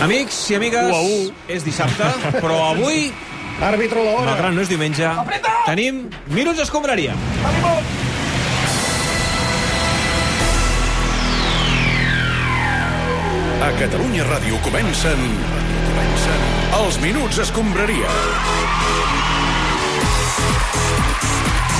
Amics i amigues, U a u. és dissabte, però avui, Àrbitro la hora. malgrat no és diumenge, tenim Minuts Escombraria. A Catalunya Ràdio comencen... comencen els Minuts Escombraria.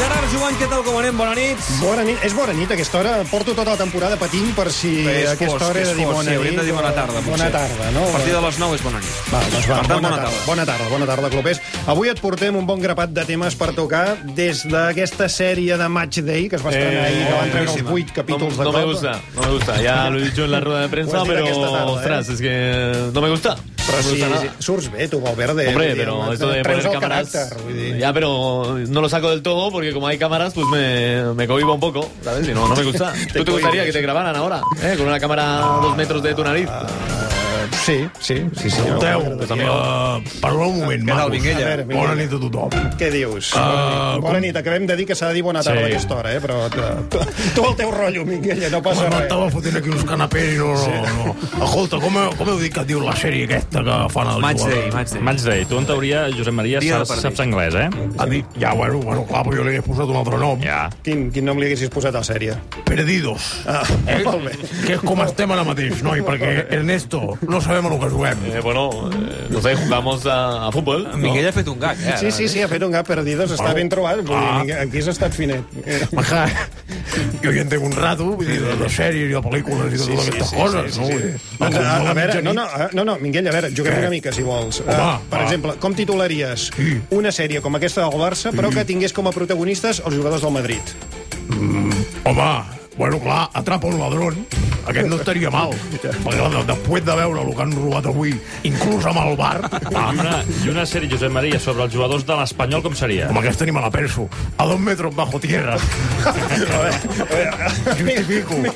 Gerard Joan, què tal, com anem? Bona nit. Bona nit. És bona nit a aquesta hora. Porto tota la temporada patint per si És a aquesta fosc, hora és de dir bona sí, nit. de dir bona tarda, potser. Bona tarda, no? A partir de les 9 és bona nit. Va, doncs va, Per tant, bona, bona tarda. tarda. Bona tarda, bona tarda, clubers. Avui et portem un bon grapat de temes per tocar des d'aquesta sèrie de Match Day que es va estrenar ahir, que van treure els boníssima. 8 capítols no, de no me cop. gusta, no me gusta. Ya lo he dicho en la rueda de prensa, pero aquesta tarda, eh? ostras, es que no me gusta. Però me sí, sí, surts bé, tu, Valverde. Hombre, dir, pero esto de poner cámaras... Ya, pero no lo saco del todo porque como hay cámaras, pues me, me cohibo un poco, ¿sabes? Y no, no me gusta. ¿Tú te gustaría que te grabaran ahora? ¿eh? Con una cámara a dos metros de tu nariz. Sí, sí, sí, sí. Escolteu, uh, parleu un moment, Què tal? A veure. Bona nit a tothom. Què dius? Ah, bona nit, acabem de dir que s'ha de dir bona tarda Sí. a aquesta hora, eh? però tu, tu el teu rotllo, Minguella, no passa res. m'estava fotent aquí uns canapés i no, no, no. Escolta, com, com heu dit que diu la sèrie aquesta que fan els Match Day, jugadors? Match Day. Match Day. Tu, en teoria, Josep Maria, Dia saps, saps anglès, eh? Dit, ja, bueno, bueno, clar, però jo li he posat un altre nom. Ja. Quin, quin nom li haguessis posat a la sèrie? Perdidos. Ah, Eh? molt bé. Que és com estem ara mateix, noi, perquè Ernesto, no sabem a lo que juguem. Eh, bueno, eh, no sé, jugamos a, a fútbol. Miguel ha fet un gag, eh? Sí, sí, sí, ha fet un gat perdidos, està ben trobat. Ah. aquí has estat finet. Ajá. Jo hi entenc un rato, vull dir, de, de sèries i de pel·lícules i de Sí, totes sí, aquestes sí, coses, sí, no? sí, sí. dir, Doncs, a, a, la veure, no, no, a- no, no, Minguell, a veure, juguem Què? una mica, si vols. Home, Uh, per va. exemple, com titularies Sí. una sèrie com aquesta del Barça, però que tingués com a protagonistes els jugadors del Madrid? Home, bueno, clar, atrapa un ladrón. Aquest no estaria mal. Perquè de- després de veure el que han robat avui, inclús amb el bar, Ah, una, I una sèrie, Josep Maria, sobre els jugadors de l'Espanyol, com seria? amb aquesta ni me la penso. A dos metres bajo tierra. Justifico. Minguella,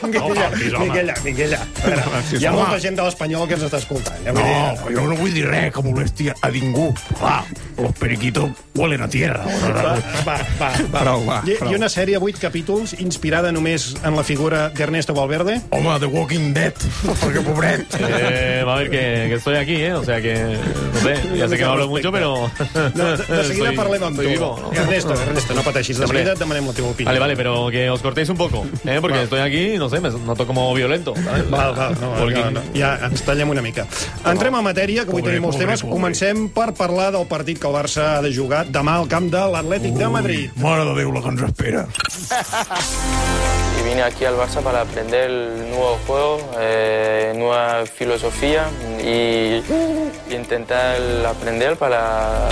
faltis, home. Minguella, Minguella. A veure, hi ha home. molta gent de l'Espanyol que ens està escoltant. Ja, No, vull dir, però jo no vull dir res que molesti a ningú. Clar, los periquitos huelen a tierra. Va, va, va. va. Prou, va, I, prou. I una sèrie, vuit capítols, inspirada només en la figura d'Ernesto Valverde? Home, The Walking Dead, perquè pobret. Eh, va a ver que, que estoy aquí, ¿eh? O sea que, no sé, ya sé que no hablo mucho, pero... No, de, seguida Estoy- parlem amb tu. vivo, ¿no? Ernesto, Ernesto, no pateixis. De seguida et demanem la teva opinió. Vale, vale, pero que os cortéis un poco, ¿eh? Porque estoy aquí, no sé, me noto como violento. ¿sabes? Val, val, no, Porque- no, no, ja ens tallem una mica. Entrem a matèria, que avui Pobre, tenim molts pobre, temes. pobre. Comencem per parlar del partit que el Barça ha de jugar demà al camp de l'Atlètic de Madrid. Mare de Déu, la que ens espera. vine aquí al Barça para aprender el nuevo juego, eh, nueva filosofía y, y intentar aprender para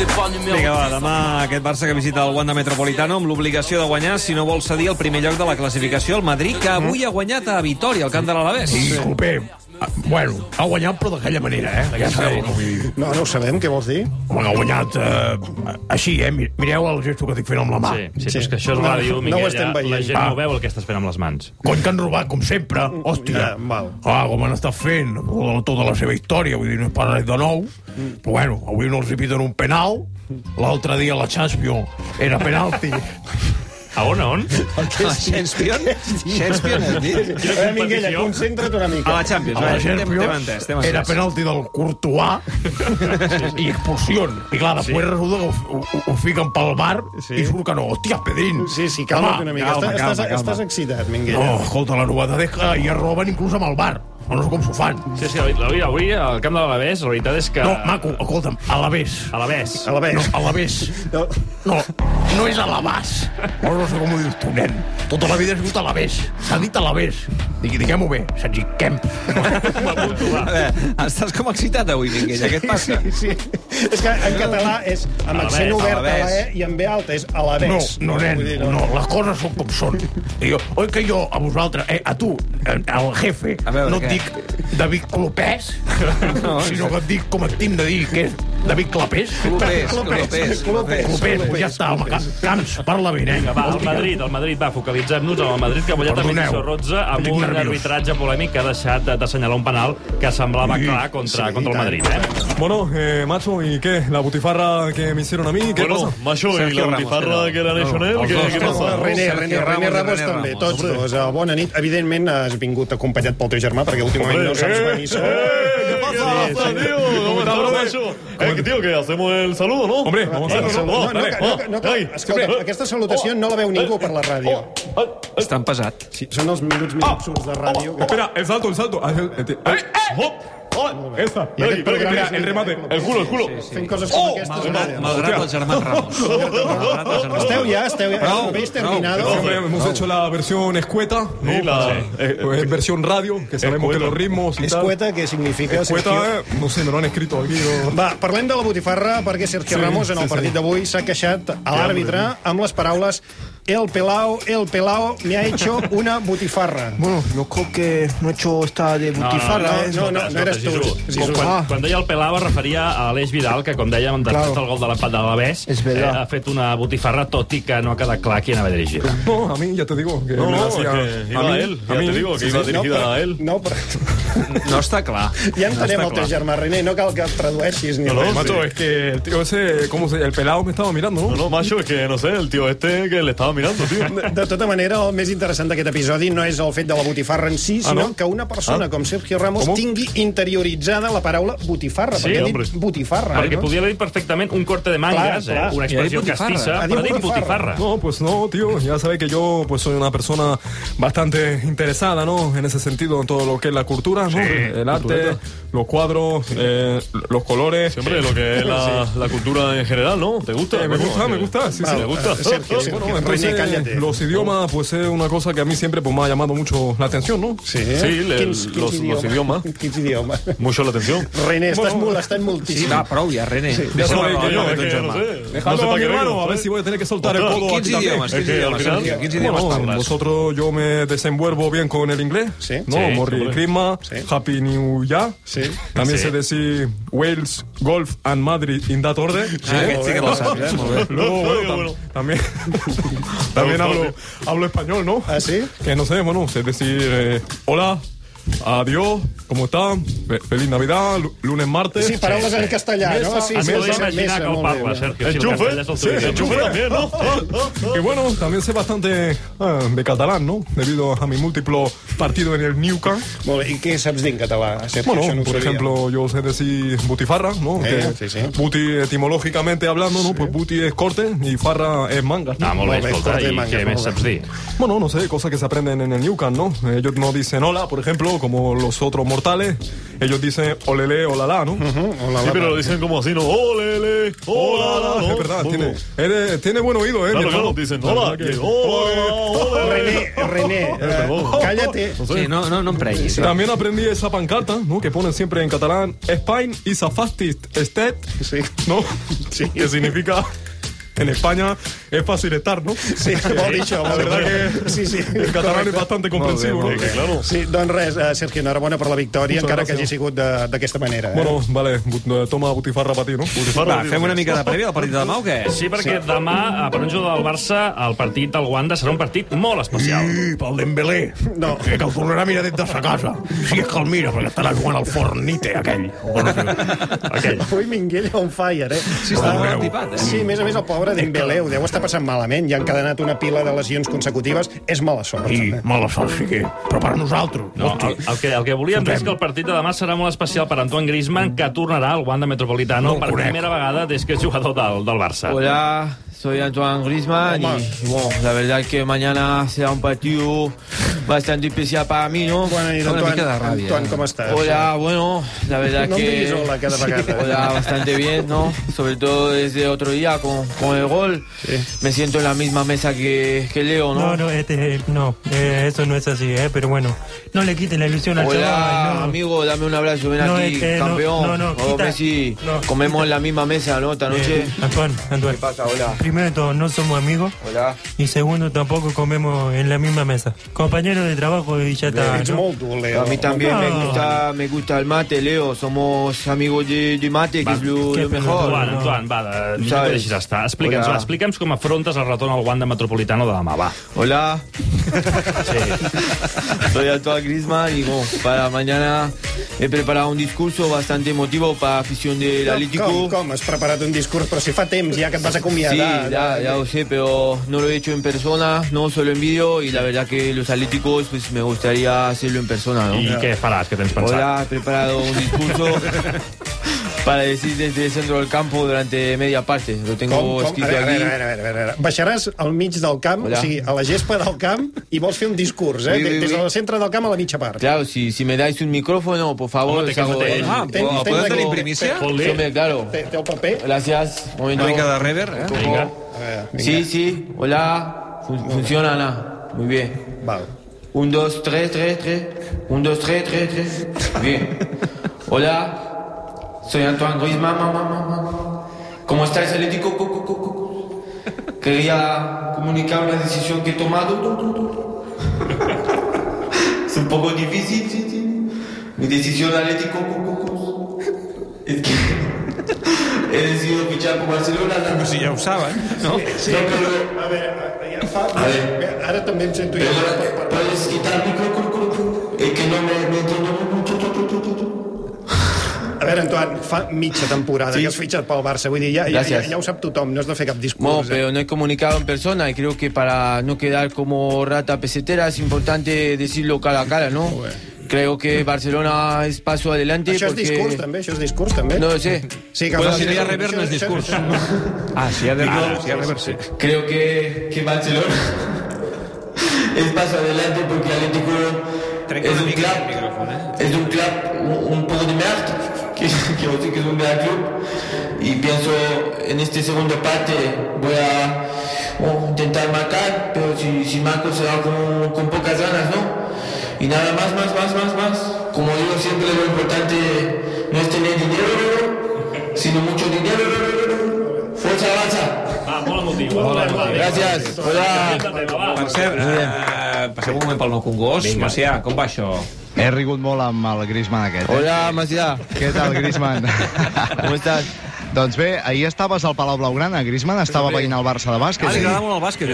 Vinga, va, 10, demà aquest Barça que visita el Wanda Metropolitano amb l'obligació de guanyar si no vol cedir el primer lloc de la classificació al Madrid, que avui ha guanyat a Vitoria, al camp de l'Alavés. Disculpeu. Ah, Bueno, ha guanyat, però d'aquella manera, eh? Ja sabeu vull dir. No, no ho sabem, què vols dir? Home, ha guanyat eh, així, eh? Mi- Mireu el gesto que estic fent amb la mà. Sí, sí, Sí. però és que això és No, ràdio, no ho Miquel, estem ja, la veient. gent Ah. no veu el que estàs fent amb les mans. Cony que han robat, com sempre. Hòstia. Ah, val. Ah, com han estat fent tota, la seva història, vull dir, no és per res de nou. Però bueno, avui no els hi piten un penal. L'altre dia la Champions era penalti. A on, a on? Champions? Champions, has dit? A veure, Minguella, competició? concentra't una mica. A la Champions, A la Champions era penalti del Courtois i expulsió. I clar, després resulta que ho, ho, ho fiquen pel bar i surt que no. Hòstia, Pedrín. Sí, sí, calma't una mica. calma, estàs, calma, estàs, calma. estàs excitat, Minguella. No, escolta, la novetat és que ja roben inclús amb el bar. O no sé com s'ho fan. Sí, sí, avui, avui al camp de l'Alavés, la veritat és que... No, maco, escolta'm, a l'Avés. A l'Alavés. A la No, vez. a l'Avés. No. No, no és a l'Avàs. O no sé com ho dius tu, nen. Tota la vida has dit a l'Avés. S'ha dit a. Digui, diguem-ho bé. Sergi Kemp. A veure, estàs com excitat avui, Minguella, què et passa? Sí, sí. És que en català és amb accent obert a a la. E i amb B alta, és a la No, no, nen, dir, no, les coses són com són. I jo, oi que jo, a vosaltres, eh, a tu, al jefe, A veure, no et què? dic David Clopès, sinó que et dic com et tinc de dir, que és David Clapés. Clopés, clopés, clopés. Clapés, ja està, home, Camps, parla bé, Vinga, eh? va, el Madrid, el Madrid, va, focalitzem-nos en el Madrid, que ha guanyat a Perdoneu. Betis Sorrotza amb un nerviós. arbitratge polèmic que ha deixat de- d'assenyalar un penal que semblava clar contra, sí, contra el. Madrid. Eh? Bueno, eh, macho, ¿y qué? ¿La butifarra que me hicieron a mí? ¿Qué Bueno, pasa? macho, y la Ramos, butifarra era. que ¿qué, dos, qué els pasa? dos. René, René, Ramos René Ramos també, Ramos, tots dos. Uh, bona nit. Evidentment has vingut acompanyat pel teu germà, perquè últimament no saps venir sol. ¿Qué pasa, Sí, pasa, sí. tío? ¿Cómo estás, macho? Eh, que, tío, que hacemos el saludo, ¿no? Hombre, vamos a saludo, No, no, no, no, ay, escolta, aquesta salutació no la veu ningú per la ràdio. Ay, ay, És tan pesat. Sí, són els minuts més absurds de ràdio. que- Espera, el salto, el salto. Ah, el- el- Ay. Esa. Programa Espera, és el remate. El culo, el culo. Fent coses com aquestes. Malgrat, no. malgrat els germans Ramos. Malgrat Esteu ja, esteu ja. Prou, ¿Habéis prou, terminado? prou. Hombre, hemos hecho la versión escueta, ¿no? Sí, la- eh, Pues, versión radio, que sabemos escueta. que los ritmos y tal. Escueta, què significa? Escueta, eh, no sé, me lo han escrito aquí. no. Va, parlem de la botifarra perquè Sergio Sí, Ramos en el sí, sí. partit d'avui s'ha queixat a l'àrbitre amb les paraules El pelao, el pelao me ha hecho una botifarra. Bueno, no creo que no he hecho esta de butifarra, ¿eh? no, no, no eres tu. Jesús. Jesús. Quan, Ah. quan deia el Pelava es referia a Aleix Vidal, que, com dèiem, després Claro. del gol de l'empat de l'Alavés, És verdad. ha fet una botifarra, tot i que no ha quedat clar qui anava a dirigir. No, a mí ya te digo que No, no, hacía que iba a él, ya te digo, que sí, iba sí. No, dirigida però, a él. no, però No està clar. ja entenem no el teu germà, René, no cal que el tradueixis ni res. Macho, es que el tío ese, ¿cómo se El pelado me estaba mirando, ¿no? No, no, macho, es que no sé, el tío este que le estaba mirando, tío. De, de tota manera, el més interessant d'aquest episodi no és el fet de la botifarra en si, sinó Ah, no? que una persona Ah. com Sergio Ramos Com? tingui interioritzada la paraula botifarra, Sí, perquè ha hombre. dit botifarra. Perquè no? podia haver dit perfectament un corte de mangas, Clar, clar. eh? una ha expressió Ha dit però ha dit botifarra. botifarra. No, pues no, tío. Ya sabes que yo pues soy una persona bastante interesada, ¿no? En ese sentido, en todo lo que es la cultura, ¿no? el arte, los cuadros, eh, los colores. Siempre lo que es la, la cultura en general, ¿no? ¿Te gusta? Eh, me gusta, me gusta, sí, sí. me gusta. eh, Sergio, Sergio, Bueno, René, cállate. los idiomas, pues es una cosa que a mí siempre pues, me ha llamado mucho la atención, ¿no? Sí, Sí, le- los- los idiomas. Quins idiomes? Mucho la atención. René, estàs Bueno, molestant Sí, moltíssim. va, prou ja, René. Ya Deixa'm sabes es ton que germà. no sé. Dejadlo No sé a mi hermano, ver si voy a tener que soltar el codo Quins aquí también. quins Sergio? Quins parles? vosotros yo me desenvuelvo bien con el inglés, Sí. ¿no? Sí, Morri. Christmas, Sí. Happy New Year. Sí. También Sí. sé decir Wales, Golf and Madrid in that order. Ah, aquest sí que eh? Molt bé. Luego, bueno. también, también hablo, hablo español, ¿no? Ah, sí? Que no sé, bueno, sé decir eh, hola, adiós, ¿cómo están? Fe- Feliz Navidad, lu- lunes, martes. Sí, paraules en castellà, no? Sí, sí, podria sí, el Sergio. También, ¿no? Y bueno, también sé bastante ah, de catalán, ¿no? Debido a mi múltiplo partido en el New Camp. I què saps dir en Sergio? Bueno, no por ejemplo, yo sé decir butifarra, ¿no? Eh, Que sí, sí. Buti etimológicamente hablando, ¿no? Pues buti es corte y farra es manga. ¿no? Ah, molt bé, escolta, i manga, què molt més bé. saps dir? Bueno, no sé, cosas que se aprenden en el New Camp, ¿no? Ellos no dicen hola, por ejemplo, como los otros mortales. Ellos dicen olele, olala, ¿no? Hola, Sí, pero lo dicen como así, ¿no? ¡Olele! ¡Hola! Es verdad, tiene, eres- tiene buen oído, ¿eh? Claro, claro, dicen La hola. que- ¡Hola! ¡Hola! René, René, cállate. No sé. Sí, no, no, no preguis. También aprendí esa pancarta, ¿no? Que ponen siempre en catalán, Spain is a fastest state, Sí. ¿no? Que significa, en España, es fácil estar, ¿no? Sí, vol dir això, La vol dir verdad que Sí, sí. el catalán es bastante comprensivo, Molt ¿no? bé, molt bé. Claro. Sí, doncs res, eh, Sergio, enhorabona per la victòria, Muchas encara que hagi gracias. sigut de- d'aquesta manera. Eh? Bueno, vale, bu- toma butifarra para ti, ¿no? Va, fem una mica de prèvia del partit de demà o què? Sí, perquè demà, eh, per un jugador del Barça, el partit del Wanda serà un partit molt especial. I pel Dembélé. No. Que, que el tornarà a mirar des de sa casa. Si és que el mira, perquè estarà jugant al Fornite, aquell. Aquell. Avui Minguell on fire, eh? Sí, està molt Déu. antipat, eh? Sí, a més a més, el pobre Dembélé ho deu estar passant malament. Ja ha encadenat una pila de lesions consecutives. És mala sort. I també. mala sort sí que... Però per a nosaltres. No, el, el, que, el que volíem dir és que el partit de demà serà molt especial per Antoine Griezmann, que tornarà al Wanda Metropolitano No per conec. primera vegada des que és jugador del, del Barça. Hola, soy Antoine Griezmann Hola. y bueno, la verdad que mañana será un partido bastante especial para mí, ¿no? Nit, Una Antoine. ràbia. Antoine, com estàs? Hola, bueno, la verdad No que... hola cada. Hola, bastante bien, ¿no? Sobre todo desde otro día con, con el gol. Me siento en la misma mesa que, que Leo, ¿no? No, no, este, no, eh, eso no es así, eh, pero bueno, no le quiten la ilusión al Hola, chaval. no. amigo, dame un abrazo, ven No, aquí, este, no, campeón. no, no, O quita- Messi, no. comemos en la misma mesa, ¿no? Esta noche. Eh, Antoine, Antoine. ¿Qué pasa? Hola. Primero de todo, no somos amigos. Hola. Y segundo, tampoco comemos en la misma mesa. Compañero, de trabajo y ya está. ¿no? A mí también me No. gusta, me gusta el mate, Leo. Somos amigos de, de mate, que es lo, lo mejor. Joan, Joan, va, de, no Sabes. ho deixis estar. Explica'ns, va, explica'ns com afrontes el retorn al Wanda Metropolitano de demà, va. Hola. Soy Antoine Griezmann y bueno, para mañana he preparado un discurso bastante emotivo para afición del Atlético. Com, com? Has preparat un discurs, però si fa temps ja que et vas Sí, ya, ya lo sé, pero no lo he hecho en persona, no solo en vídeo y la verdad que los atléticos pues me gustaría hacerlo en persona, ¿no? I què faràs, què tens pensat? Hola, he preparado un discurso para decir desde el centro del campo durante media parte. Lo tengo Com, com? Escrito veure, a aquí. veure, a veure, a veure, a veure. Baixaràs al mig del camp, Hola. o sigui, a la gespa del camp, i vols fer un discurs, eh? Oui, oui, Des oui. del centre del camp a la mitja part. Claro, si, si me dais un micrófono, por favor, Home, hago. Ah, Ten- el ten- tenir ten- primícia? Fot-li. Hombre, claro. Té, té el paper? Gracias. Un momento. Una mica de rever, eh? Toco. Vinga. A veure, vinga. Sí, sí. Hola. Fun- funciona, Ana. Muy bien. Val. Un, dos, tres, tres, tres. Un, dos, tres, tres, tres. Bien. Hola. Soy Antoine Griezmann. ma, ma, ma, ma. ¿Cómo estáis, Atlético? Co, co, co, co. Quería comunicar una decisión que he tomado. Es un poco difícil, sí, sí. Mi decisión, Atlético. co, co, co. Es que he decidido fichar por Barcelona. Però si ja ho saben, no? Sí, a veure, ja fa... A veure. Ara també em sento jo. Pero, Per, per, ¿Puedes quitar el micrófono? Es que no me, me entiendo mucho. Veure, Antoine, fa mitja temporada Sí. que has fitxat pel Barça. Vull dir, ja, ja, ja, ja ho sap tothom, no has de fer cap No, discurs. eh? pero no he comunicado en persona y creo que para no quedar como rata pesetera es importante decirlo cara a cara, ¿no? Creo que Barcelona es paso adelante Això és porque... discurs, també? Això és discurs, també? No sé. Sí, que fa- si no hi ha no és això- discurs. això- Ah, si hi ha de si hi ha rever, sí. Creo que, que Barcelona es paso adelante porque Atlético Trenca es un club, el micròfon, eh? es un club un, un poco de merda, que, que es un gran club y pienso en este segundo parte voy a oh, intentar marcar, pero si, si marco será con, con pocas ganas, ¿no? Y nada más, más, más, más, más. Como digo siempre, lo importante no es tener dinero, sino mucho dinero. Fuerza emotiu. Gràcies. Hola. Per cert, eh, passem un moment pel nou Congost. Macià, com va això? He rigut molt amb el Griezmann aquest. Eh? Hola, Macià. Què tal, Griezmann? Com estàs? doncs bé, ahir estaves al Palau Blaugrana. Griezmann estava veient el Barça de bàsquet. Ah, li sí? agrada molt el bàsquet.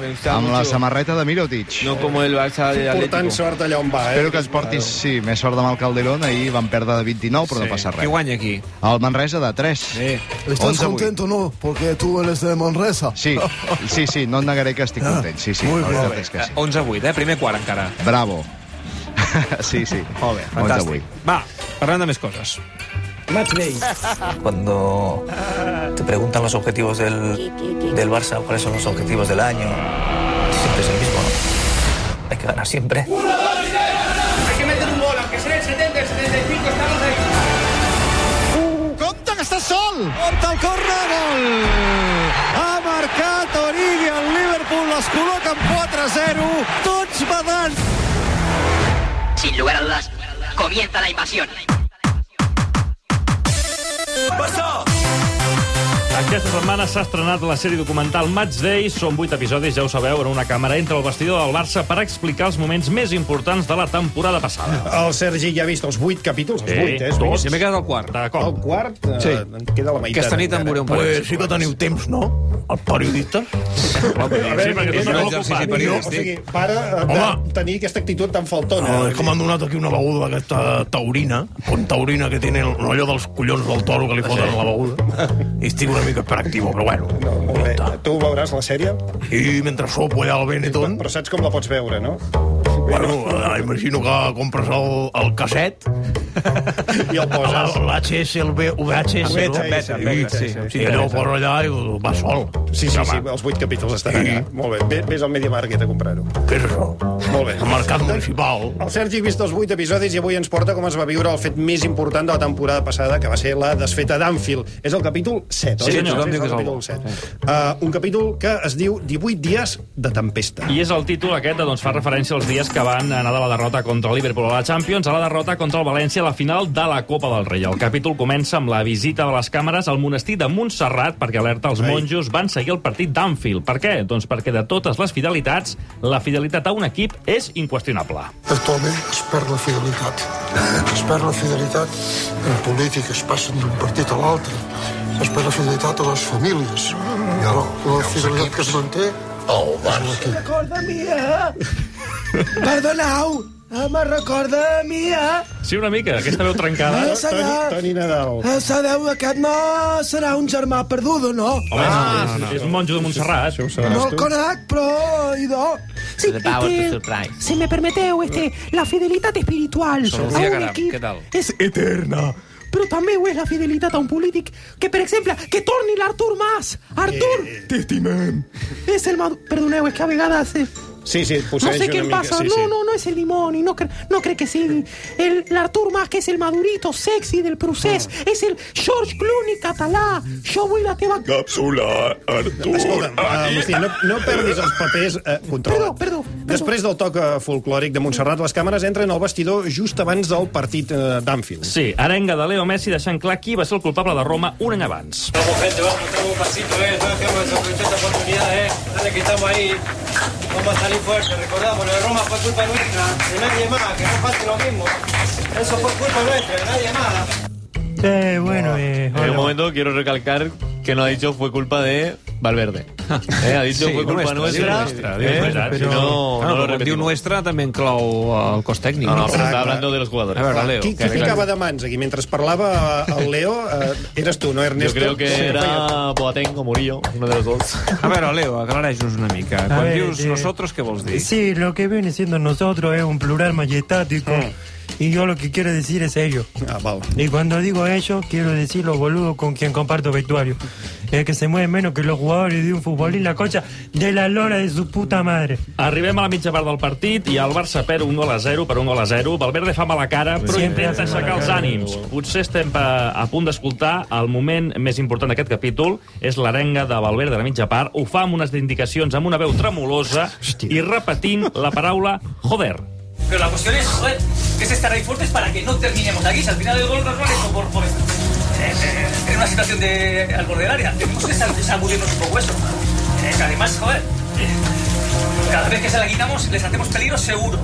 Me gusta amb la samarreta de Mirotic. No como el Barça de Portant Atlético. sort allà on va, eh? Espero que et portis, sí, més sort amb el Calderón. Ahir van perdre de 29, però no passa Qui res. guanya aquí? El Manresa de 3. Sí. ¿Estás 11 contento, no? Porque tú eres de Manresa. Sí, sí, sí, no et negaré que estic content. Sí, sí, Muy la bien. veritat és que sí. 11 a 8, eh? Primer quart encara. Bravo. sí, sí. Molt bé, 11 a fantàstic. 8. Va, parlem de més coses. Cuando te preguntan los objetivos del, del Barça, cuáles son los objetivos del año, siempre es el mismo, ¿no? Hay que ganar siempre. Hay que meter un gol, aunque sea el 70, el 75, estamos ahí. Compte que està sol! Compte el córner, gol! Ha marcat Origi, el Liverpool es col·loca en 4-0, tots badant. Lugar a dudas, comienza la invasión. Aquesta setmana s'ha estrenat la sèrie documental Match Day. Són vuit episodis, ja ho sabeu, en una càmera entre el vestidor del Barça per explicar els moments més importants de la temporada passada. El Sergi ja ha vist els vuit capítols, els Sí, vuit, eh? Tots. Si m'he quedat al quart. El D'acord. quart, eh, Sí. en queda la meitat. Aquesta nit en veuré un parell. Pues sí que teniu temps, no? Els periodistes. A veure, Sí, perquè és un exercici periodístic. O sigui, para de Home. tenir aquesta actitud tan faltona. No, és que m'han donat aquí una beguda d'aquesta taurina, con taurina que tiene el- allò dels collons del toro que li foten a la beguda. I estic una mica hiperactiu, però bueno. No, molt bé. Tu veuràs la sèrie, I mentre sopo allà al Benetton, però saps com la pots veure, no? bueno, eh, imagino que compres el, el casset, I el poses. l'HS, el V- VHS, no? VHS, Sí, sí. sí, allò posa allà i va sol. Sí, sí, sí, els vuit capítols estan allà. Molt bé, ves al Media Market a comprar-ho. Què és això? Molt bé. El mercat municipal. El Sergi ha vist els vuit episodis i avui ens porta com es va viure el fet més important de la temporada passada, que va ser la desfeta d'Anfield. És el capítol 7, Sí, oi? tothom diu que és el capítol bo. 7. Uh, un capítol que es diu 18 dies de tempesta. I és el títol aquest, doncs fa referència als dies que van anar de la derrota contra el Liverpool a la Champions a la derrota contra el València a la final de la Copa del Rei. El capítol comença amb la visita de les càmeres al monestir de Montserrat perquè alerta els monjos van seguir el partit d'Anfield. Per què? Doncs perquè de totes les fidelitats, la fidelitat a un equip és inqüestionable. Actualment es perd la fidelitat. Es perd la fidelitat en política, es passen d'un partit a l'altre. Es perd la fidelitat a les famílies. I ara la fidelitat que es manté Oh, és l'equip. Recorda mia! Perdoneu! Eh, Me recorda mia! Sí, una mica, aquesta veu trencada. Eh, senyor? Toni Nadal. Eh, sabeu, aquest no serà un germà perdudo, no? Home, ah, no, no, és un monjo de Montserrat. No el conec, però... Idò. Sí, este, si me permeteu, este, la fidelitat espiritual Sofia a un Caram, equip què tal? és eterna. Però també ho és la fidelitat a un polític que, per exemple, que torni l'Artur Mas. Artur! T'estimem. És el... Perdoneu, és que a vegades... Eh, Sí, sí, no sé mica. passa. Sí, no, sí. no, no és el dimoni. No, cre no crec que sigui. El, L'Artur Mas, que és el madurito sexy del procés. Ah. És el George Clooney català. Jo vull la teva... Capsula, Artur. Escolta'm, uh, Agustí, no, no perdis els papers. Uh, controla. Perdó, perdó, Després del toc eh, folclòric de Montserrat, les càmeres entren al vestidor just abans del partit uh, d'Anfield. Sí, arenga de Leo Messi deixant clar qui va ser el culpable de Roma un any abans. Vamos, gente, vamos, estamos un pasito, eh. No dejemos esta oportunidad, eh. Dale que estamos ahí. Vamos a salir fuerte. Recordamos, lo de Roma fue culpa nuestra, de nadie más, que no pase lo mismo. Eso fue culpa nuestra, de nadie más. Eh, bueno, eh, En un hola. momento quiero recalcar que no ha dicho fue culpa de Valverde. Eh, ha dicho Sí, fue culpa nuestra, nuestra. eh, nuestra, si però- no, Claro, no lo quan diu repetimos. nuestra també inclou el cos tècnic. No, no, però està hablando de los jugadores. A veure, Leo. Qui, qui que- ficava de mans aquí? Mentre parlava el Leo, eh, eres tu, no Yo Ernesto? creo que Sí, era Boateng o Murillo, uno de los dos. A veure, Leo, aclareix-nos una mica. Quan ver, dius eh, nosotros, què vols dir? Sí, lo que viene siendo nosotros es un plural majestático. Y yo lo que quiero decir es ellos. Ah. Y cuando digo ellos, quiero decir los boludos con quien comparto vestuario. El que se mueve menos que los jugadores de un futbolín, la concha de la lora de su puta madre. Arribem a la mitja part del partit i el Barça perd un gol a 0 per un gol a 0. Valverde fa mala cara, però Sempre intenta aixecar els ànims. Potser estem a, a punt d'escoltar el moment més important d'aquest capítol. És l'arenga de Valverde a la mitja part. Ho fa amb unes indicacions amb una veu tremolosa i repetint la paraula joder. Pero la cuestión es, joder, es estar ahí fuertes para que no terminemos aquí. Si al final el gol nos vale por, por eh, eh, en una situación de al borde del área. Tenemos que sacudirnos un poco eso. Eh, que además, joder, eh, cada vez que se la quitamos les hacemos peligro seguro.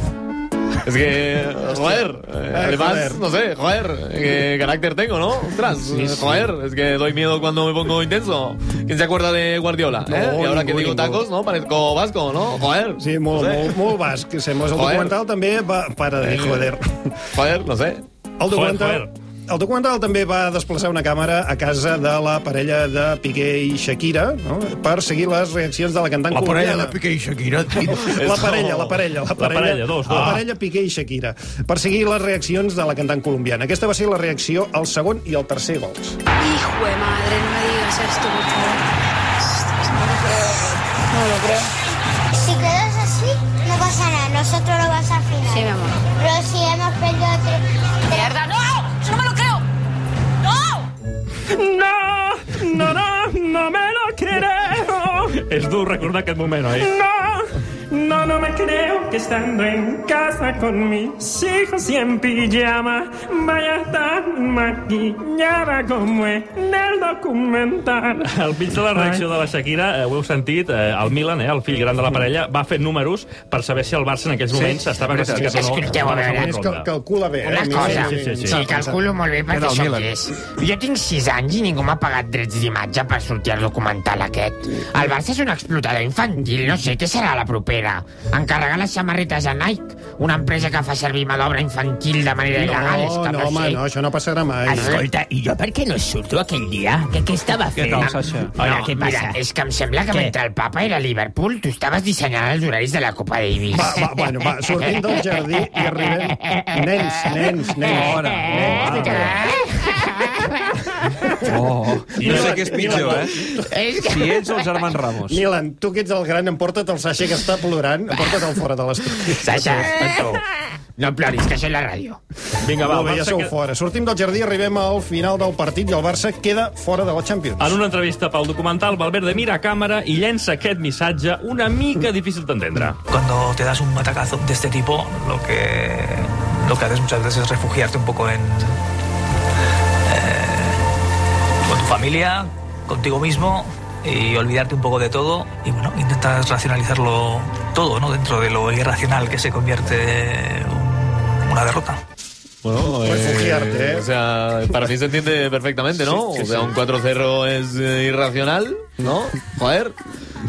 Es que, joder, eh, además, joder. no sé, joder, qué carácter tengo, ¿no? Ostras, Sí, sí. joder, es que doy miedo cuando me pongo intenso. ¿Quién se acuerda de Guardiola? No, eh? Y ahora que digo ningú. tacos, ¿no? Parezco vasco, ¿no? Joder. Sí, molt, no sé. molt, molt basc. Sembla. El Joder. documental també va... Para de joder. Joder, no sé. El documental, el documental també va desplaçar una càmera a casa de la parella de Piqué i Shakira no? per seguir les reaccions de la cantant La parella colombiana. de Piqué i Shakira. La parella, la parella, la parella, parella, dos, dos. La parella Piqué i Shakira. Per seguir les reaccions de la cantant colombiana. Aquesta va ser la reacció al segon i al tercer gols. Hijo de madre, no me digas esto, por favor. No lo creo. No lo creo. Si quedas así, no pasa nada. Nosotros lo vas al final. Sí, mi amor. Pero si hemos perdido tres... No, no, no, no me lo creo. És dur recordar aquest moment, oi? No, no, no me creo que estando en casa con mis hijos y en pijama vaya tan maquillada como en el documental. Al mig de la reacció de la Shakira, eh, ho heu sentit, eh, el Milan, eh, el fill gran de la parella, va fer números per saber si el Barça en aquells moments estava veritat. classificat o no. Escolteu, a veure, És que calcula bé. Una eh? cosa, Sí, sí, sí, sí, sí. calculo molt bé perquè el sóc Milan. llest. Jo tinc 6 anys i ningú m'ha pagat drets d'imatge per sortir al documental aquest. El Barça és un explotador infantil, no sé què serà la propera. Encarregar les samarretes a Nike, una empresa que fa servir mà d'obra infantil de manera il·legal, és No, que no, no, home, sé. no, això no passarà mai. Escolta, i jo per què no surto aquell dia? Què, què estava Què fent? tal, Sasha? Hola, No, què passa? Mira, és que em sembla que Què? mentre el papa era a Liverpool, tu estaves dissenyant els horaris de la Copa Davis. Va, va, bueno, va, sortim del jardí i arribem... Nens, nens, nens. Fora. Nens, Oh, no sé què és pitjor, eh? Si ets el germán Ramos. Milan, tu que ets el gran, emporta't el Sasha que està plorant, emporta't-el fora de l'estudi. Sasha. No ploris, que això és la ràdio. Vinga, va, Molt bé, el ja sou que- fora. Sortim del jardí, arribem al final del partit i el Barça queda fora de la Champions. En una entrevista pel documental, Valverde mira a càmera i llença aquest missatge una mica difícil d'entendre. Cuando te das un matacazo de este tipo, lo que, lo que haces muchas veces es refugiarte un poco en. Familia, contigo mismo y olvidarte un poco de todo. Y bueno, intentas racionalizarlo todo, ¿no? Dentro de lo irracional que se convierte un- una derrota. Bueno, Refugiarte, ¿eh? O sea, para mí se entiende perfectamente, ¿no? O sea, sí. un 4-0 es eh, irracional, ¿no? Joder.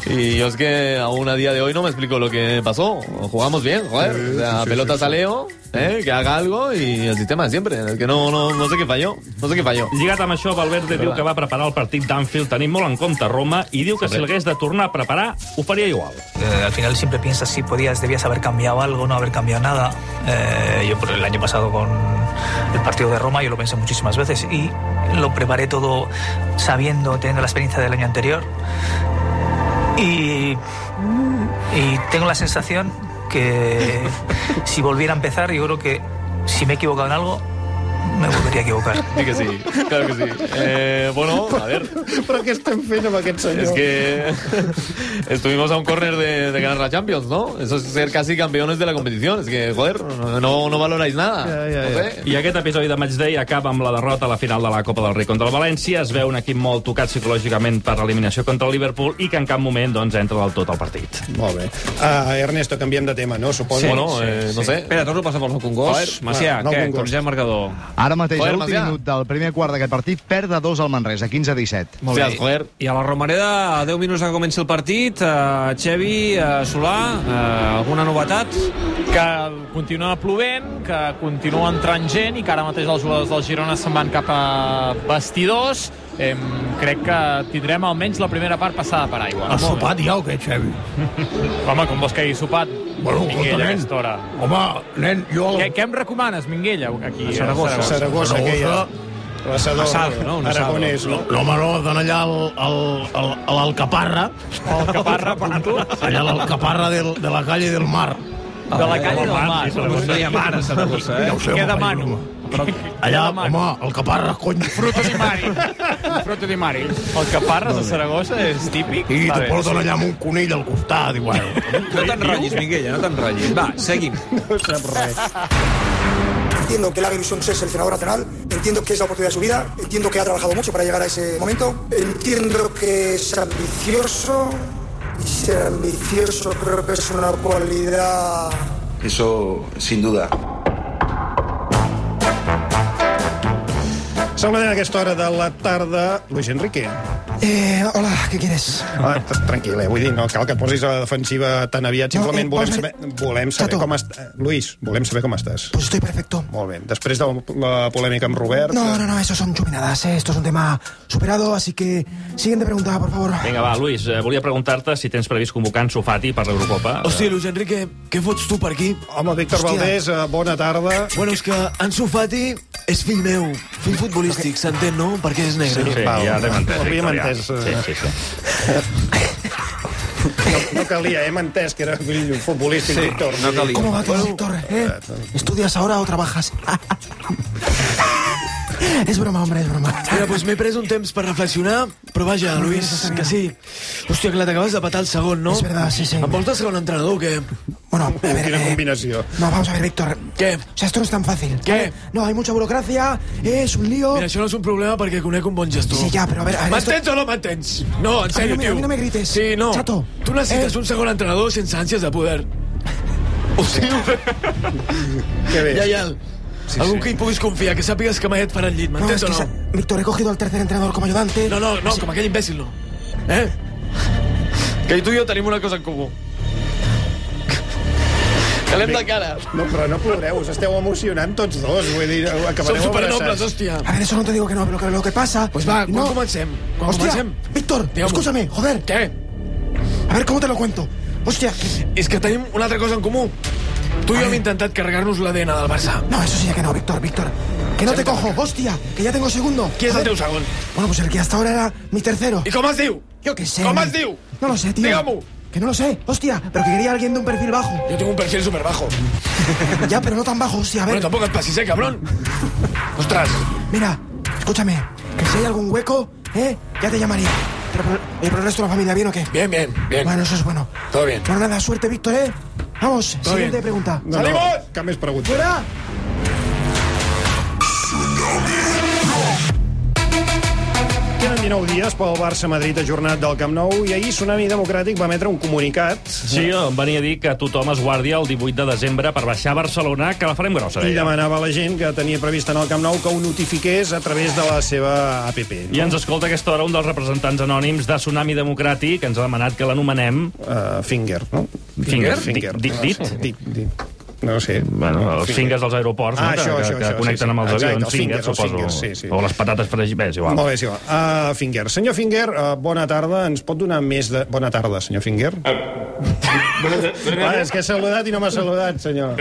Y yo es que aún a día de hoy no me explico lo que pasó. Jugamos bien, joder. O sea, sí, pelotas sí, a sí. Leo, ¿eh? que haga algo y el sistema de siempre. Es que no, no, no sé qué falló. No sé qué falló. Lligat amb això, Valverde diu que va preparar el partit d'Anfield tenint molt en compte Roma i diu que si l'hagués de tornar a preparar, ho faria igual. Eh, al final siempre piensas si podías, debías haber cambiado algo, no haber cambiado nada. Eh, yo por el año pasado con el partido de Roma, yo lo pensé muchísimas veces y lo preparé todo sabiendo, teniendo la experiencia del año anterior. Y, y tengo la sensación que si volviera a empezar, yo creo que si me he equivocado en algo, me volvería a equivocar. Sí que sí, claro que sí. Eh, bueno, a ver, Però què estem fent amb aquest senyor? es que estuvimos a un córner de, de ganar la Champions, ¿no? Eso es ser casi campeones de la competición. Es que, joder, no, no valoráis nada. No sé. I aquest episodi de Matchday acaba amb la derrota a la final de la Copa del Rei contra el València. Es veu un equip molt tocat psicològicament per l'eliminació contra el Liverpool i que en cap moment doncs, entra del tot al partit. Molt bé. Uh, Ernesto, canviem de tema, no? Suposo. Sí, bueno, eh, no sé. Espera, torno a passar pel nou congost. Macià, va, nou què? congost. Com ja marcador? Ara mateix, Joder, a l'últim minut del primer quart d'aquest partit, perd de 2 al Manresa, 15 a 17. Molt Sí, bé. joder. I a la Romareda, a 10 minuts que comenci el partit, uh, Xevi, uh, Solà, uh, alguna novetat? que continua plovent, que continua entrant gent i que ara mateix els jugadors del Girona se'n van cap a vestidors. Eh, crec que tindrem almenys la primera part passada per aigua. Has sopat ja o què, Xevi? Home, com vols que hagi sopat? Bueno, Minguella, a nen. aquesta hora. Home, nen, jo... Què, què em recomanes, Minguella, aquí? A Saragossa, Saragossa, aquella. L'assador Asado, no? Un aragonès, no? No, home, no, d'anar allà al, al, al, a l'Alcaparra, El caparra, punto. allà a l'Alcaparra de la calle del Mar. De la calle del mar. No hi ha mar a Saragossa, eh? Ja ho sé, Què home, demano? home. Però allà, home, el Caparra, cony. Fruto di mari. Fruto di mari. El que parres a Saragossa és típic. I te porten allà amb un conill al costat, i bueno. No t'enrotllis, Minguella, no t'enrotllis. Va, seguim. No sap res. Entiendo que Lager Visions es el entrenador lateral, entiendo que es la oportunidad de su vida, entiendo que ha trabajado mucho para llegar a ese momento, entiendo que es ambicioso y ser ambicioso creo que es una cualidad Eso, sin duda. Sembla a aquesta hora de la tarda... Luis Enrique. Eh, hola, ¿qué quieres? Ah, tranquil, eh? vull dir, no cal que et posis a la defensiva tan aviat, simplement No, eh, volem posa- saber, volem saber Chato. com estàs. Luis, volem saber com estàs. Pues estoy perfecto. Molt bé. Després de la polèmica amb Robert... No, no, no, eso son chuminadas, ¿eh? Esto es un tema superado, así que... Siguiente pregunta, por favor. Vinga, va, Luis, eh, volia preguntar-te si tens previst convocar en Sofati per l'Eurocopa. Hòstia, Luis Enrique, què fots tu per aquí? Home, Víctor Hòstia. Valdés, eh, bona tarda. Bueno, és que Ansu Fati és fill meu, fill futbolístic, s'entén, no? Perquè és negre. Sí, Val. ja l'hem entès, Ho havíem Víctor, ja. entès, eh. Sí, sí, sí. No, no calia, hem entès que era fill futbolístic, Sí, Víctor. no calia. ¿Cómo va todo, Víctor? ¿Eh? ¿Estudias ahora o trabajas? es broma, hombre, es broma. Mira, doncs m'he pres un temps per reflexionar, però vaja, Luis, que sí. Hòstia, clar, t'acabes de patar el segon, no? Es verdad, sí, sí. Em vols de segon entrenador, o què? Bueno, a ver, Quina eh, combinació. No, vamos a ver, Víctor. Què? O sea, esto no es tan fácil. ¿Qué? No, hay mucha burocracia, es un lío... Mira, això no és un problema perquè conec un bon gestor. Sí, ja, però a veure... M'entens o no m'entens? No, en sèrio, no me- tio. a mi no me grites. Sí, no. Chato. Tu necessites Eh? un segon entrenador sense ànsies de poder. Hòstia, Que bé. lleial. Sí, Algú que hi puguis confiar, que sàpigues que mai et farà el llit, No, m'entens que o no? sa- Víctor, he cogido al tercer entrenador como ayudante. No, no, no, com aquell imbècil no. Eh? Que tu i jo tenim una cosa en comú. Que l'hem de cara. No, però no ploreu, us esteu emocionant tots dos. Vull dir, Som acabareu supernobles, abraçats. hòstia. A ver, eso no te digo que no, pero que lo que pasa... Pues va, quan no. comencem? Quan Hostia, comencem? Víctor, escúchame, joder. Què? A ver, ¿cómo te lo cuento? Hostia, És que tenim una altra cosa en comú. Tu i jo hem intentat carregar-nos l'ADN del Barça. no, eso sí que no, Víctor, Víctor. Que no te cojo, hostia, que ya tengo segundo. Qui és el teu segon? Bueno, pues el que hasta ahora era mi tercero. I com es diu? Yo qué sé. Com es diu? No lo sé, tío. Digue-m'ho. Que no lo sé, hostia, pero que quería alguien de un perfil bajo. Yo tengo un perfil súper bajo. Ya, pero no tan bajo, hostia, a ver. Bueno, tampoco es pasisé, cabrón. Ostras. Mira, escúchame, que si hay algún hueco, ¿eh? Ya te llamaría. Pero, pero, pero el resto de la familia, ¿bien o qué? Bien, bien, bien. Bueno, eso es bueno. Todo bien. Bueno, nada, suerte, Víctor, ¿eh? Vamos, Todo siguiente bien. pregunta. No, no, més pregunta. ¡Fuera! Queden 19 dies pel Barça-Madrid ajornat del Camp Nou i ahir Tsunami Democràtic va emetre un comunicat Sí, em venia a dir que tothom es guardi el 18 de desembre per baixar a Barcelona, que la farem grossa, i demanava a la gent que tenia previst en el Camp Nou que ho notifiqués a través de la seva APP. I ens escolta a aquesta hora un dels representants anònims de Tsunami Democràtic, ens ha demanat que l'anomenem... Uh, finger, no? Finger? Finger. Dit? dit? Dit, dit. No sé. Bueno, els fingers dels aeroports, Ah, no? que, això, que, això, que això, connecten sí, sí. amb els Exacte, avions. els fingers, els suposo. fingers, sí, sí. O les patates fregides, bé, és igual. Molt bé, és igual. Uh, Finger. Senyor Finger, uh, bona tarda. Ens pot donar més de... Bona tarda, senyor Finger. Ah, és que ha saludat i no m'ha saludat, senyor.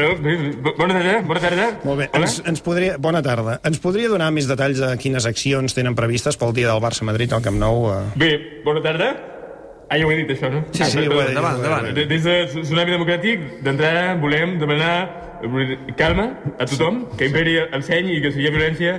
Bona tarda, bona tarda. Molt bé. Ens, ens podria... Bona tarda. Ens podria donar més detalls de quines accions tenen previstes pel dia del Barça-Madrid al Camp Nou? Uh... Bé, bona tarda. Ah, ja ho he dit, això, no? Sí, sí, ho he dit, Endavant, endavant. Des de Tsunami Democràtic, d'entrada, volem demanar calma a tothom, que imperi el seny i que si hi ha violència,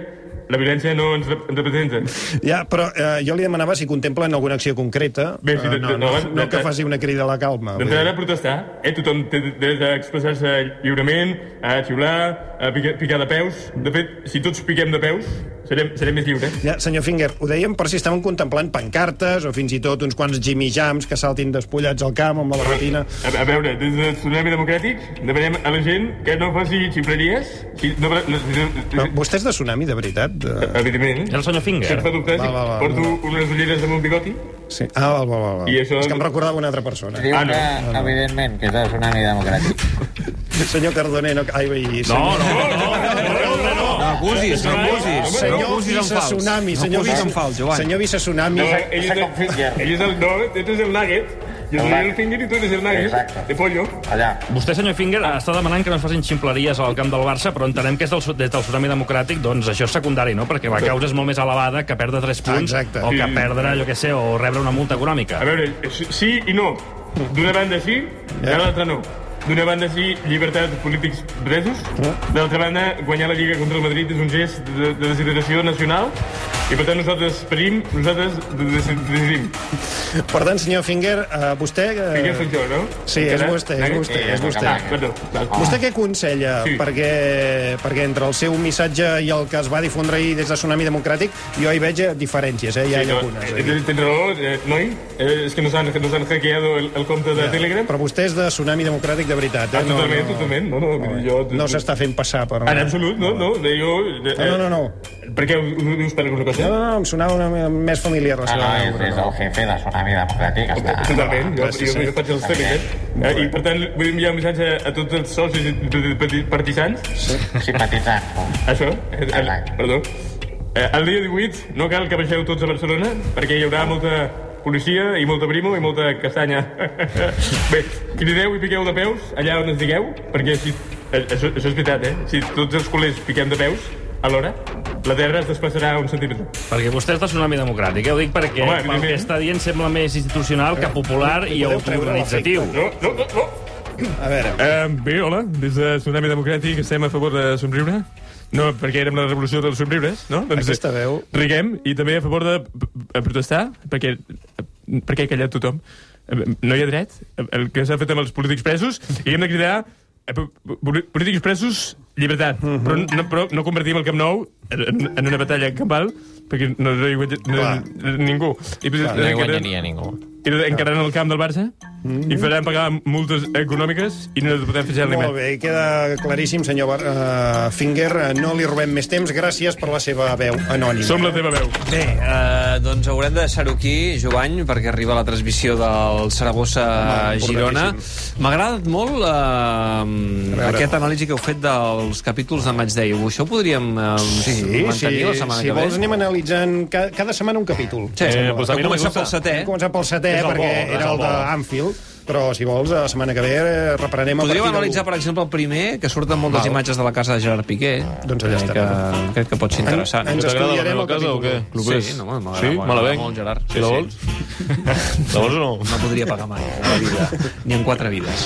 la violència no ens, rep ens representa. Ja, però eh, jo li demanava si contemplen alguna acció concreta. Bé, Eh, no, no, no de- que faci una crida a la calma. D'entrada, dir. protestar. Eh? Tothom té dret d'expressar-se lliurement, a xiular, a picar, picar de peus. De fet, si tots piquem de peus, serem, serem més lliures. Ja, senyor Finger, ho dèiem per si estaven contemplant pancartes o fins i tot uns quants Jimmy Jams que saltin despullats al camp amb la retina. A, a veure, des de Tsunami Democràtic demanem a la gent que no faci ximpleries. Si, no, no, si, Però vostè és de Tsunami, de veritat? De... Evidentment. És el senyor Finger. Si fa dubte, Va, va, va, porto va. unes ulleres amb un bigoti. Sí. Ah, val, val, val. val. I això- És que em recordava una altra persona. Diu Ah, no. que, evidentment, que és el Tsunami Democràtic. Senyor Cardoner, no... Ai, ai, senyor... No, no, no, no acusis, no acusis. Senyor no acusis en Vice fals. Tsunami, no senyor acusis Vice, en fals, Joan. senyor Vice Tsunami. No, ell és, el, ell és el... No, este és el nugget. Jo soy el finger i tu eres el nugget. Exacte. De pollo. Allà. Vostè, senyor Finger, està demanant que no es facin ximpleries al camp del Barça, però entenem que és del, des del Tsunami Democràtic, doncs això és secundari, no? Perquè la causa és molt més elevada que perdre 3 punts Exacte. o que perdre, jo què sé, o rebre una multa econòmica. A veure, sí i no. D'una banda sí, de l'altra no. D'una banda sí, llibertat polítics presos. De l'altra banda, guanyar la Lliga contra el Madrid és un gest de, de deshidratació nacional i per tant nosaltres parim, nosaltres de- de- decidim. Per tant, senyor Finger, uh, vostè... Uh... Finger soc jo, no? Sí, és vostè, és vostè, Eh, és vostè. ah, Perdó. Vostè què aconsella? Sí. Perquè, perquè entre el seu missatge i el que es va difondre ahir des de Tsunami Democràtic, jo hi veig eh, diferències, eh? Hi ha Sí, no, algunes. eh, Eh? tens- raó, eh, noi. Eh, és que nos han, nos han hackeado el, el compte de Telegram. Però vostè és de Tsunami Democràtic de veritat, eh? Ah, totalment, totalment. No, no, vull dir, jo... No s'està fent passar per... En absolut, no, no. Jo, de, No, no, no, no. Per què dius per alguna cosa? No, no, no, em sonava una, més familiar la Ah, seva no, és, veu. és el jefe de Tsunami Democràtic. Està... Totalment, jo, jo, eh? jo faig els tràmits, eh? I per tant, vull enviar un missatge a tots els socis i partisans. Simpatitzant. Això, eh, el, perdó. Eh, el dia 18 no cal que baixeu tots a Barcelona, perquè hi haurà molta policia i molta primo i molta castanya. Bé, crideu i piqueu de peus allà on es digueu, perquè si... eh, Això, això és veritat, eh? Si tots els culers piquem de peus, alhora, la terra es desplaçarà un centímetre. Perquè vostè és de Tsunami Democràtic, eh? Ho dic perquè Home, el que està dient sembla més institucional que popular i autoorganitzatiu. No, no, no, no. A veure, Uh, bé, hola, des de Tsunami Democràtic estem a favor de somriure. No, perquè érem la revolució dels somriures, no? Doncs Aquesta veu- Riguem, i també a favor de p- protestar, perquè, perquè ha callat tothom. Eh, No hi ha dret, el que s'ha fet amb els polítics presos, i hem de cridar eh, po- po- polítics presos, llibertat. però, no, però no convertim el Camp Nou en, en una batalla campal, perquè no, no hi guanya no, ningú. I, No hi guanyaria ningú. I encarant el camp del Barça i faran pagar multes econòmiques i no podem fer ni molt bé, queda claríssim, senyor Bar uh, Finger. eh, No li robem més temps. Gràcies per la seva veu anònima. Som la teva veu. Bé, eh, doncs haurem de deixar-ho aquí, Jovany, perquè arriba la transmissió del Saragossa-Girona. M'ha agradat molt eh, aquest anàlisi que heu fet dels capítols de Matchday. Això ho podríem eh, Sí, sí, mantenir la setmana si que ve? vols anem analitzant cada, cada setmana un capítol. Sí, eh, pues a mi no me començar gusta. pel setè. Hem començat pel setè, És el bo, perquè és era el el bo. d'Anfield. però si vols, la setmana que ve eh, reprenem partir de analitzar, per exemple, el primer, que surten moltes Val. imatges de la casa de Gerard Piqué. Doncs allà crec estarà. que, crec que pot ser interessant. En- ens la estudiarem meva el casa o què? Clubers? Sí, no, m'agrada Sí? molt, la molt, Gerard. Sí, la vols? La vols o no? No podria pagar mai, a la vida, ni en quatre vides.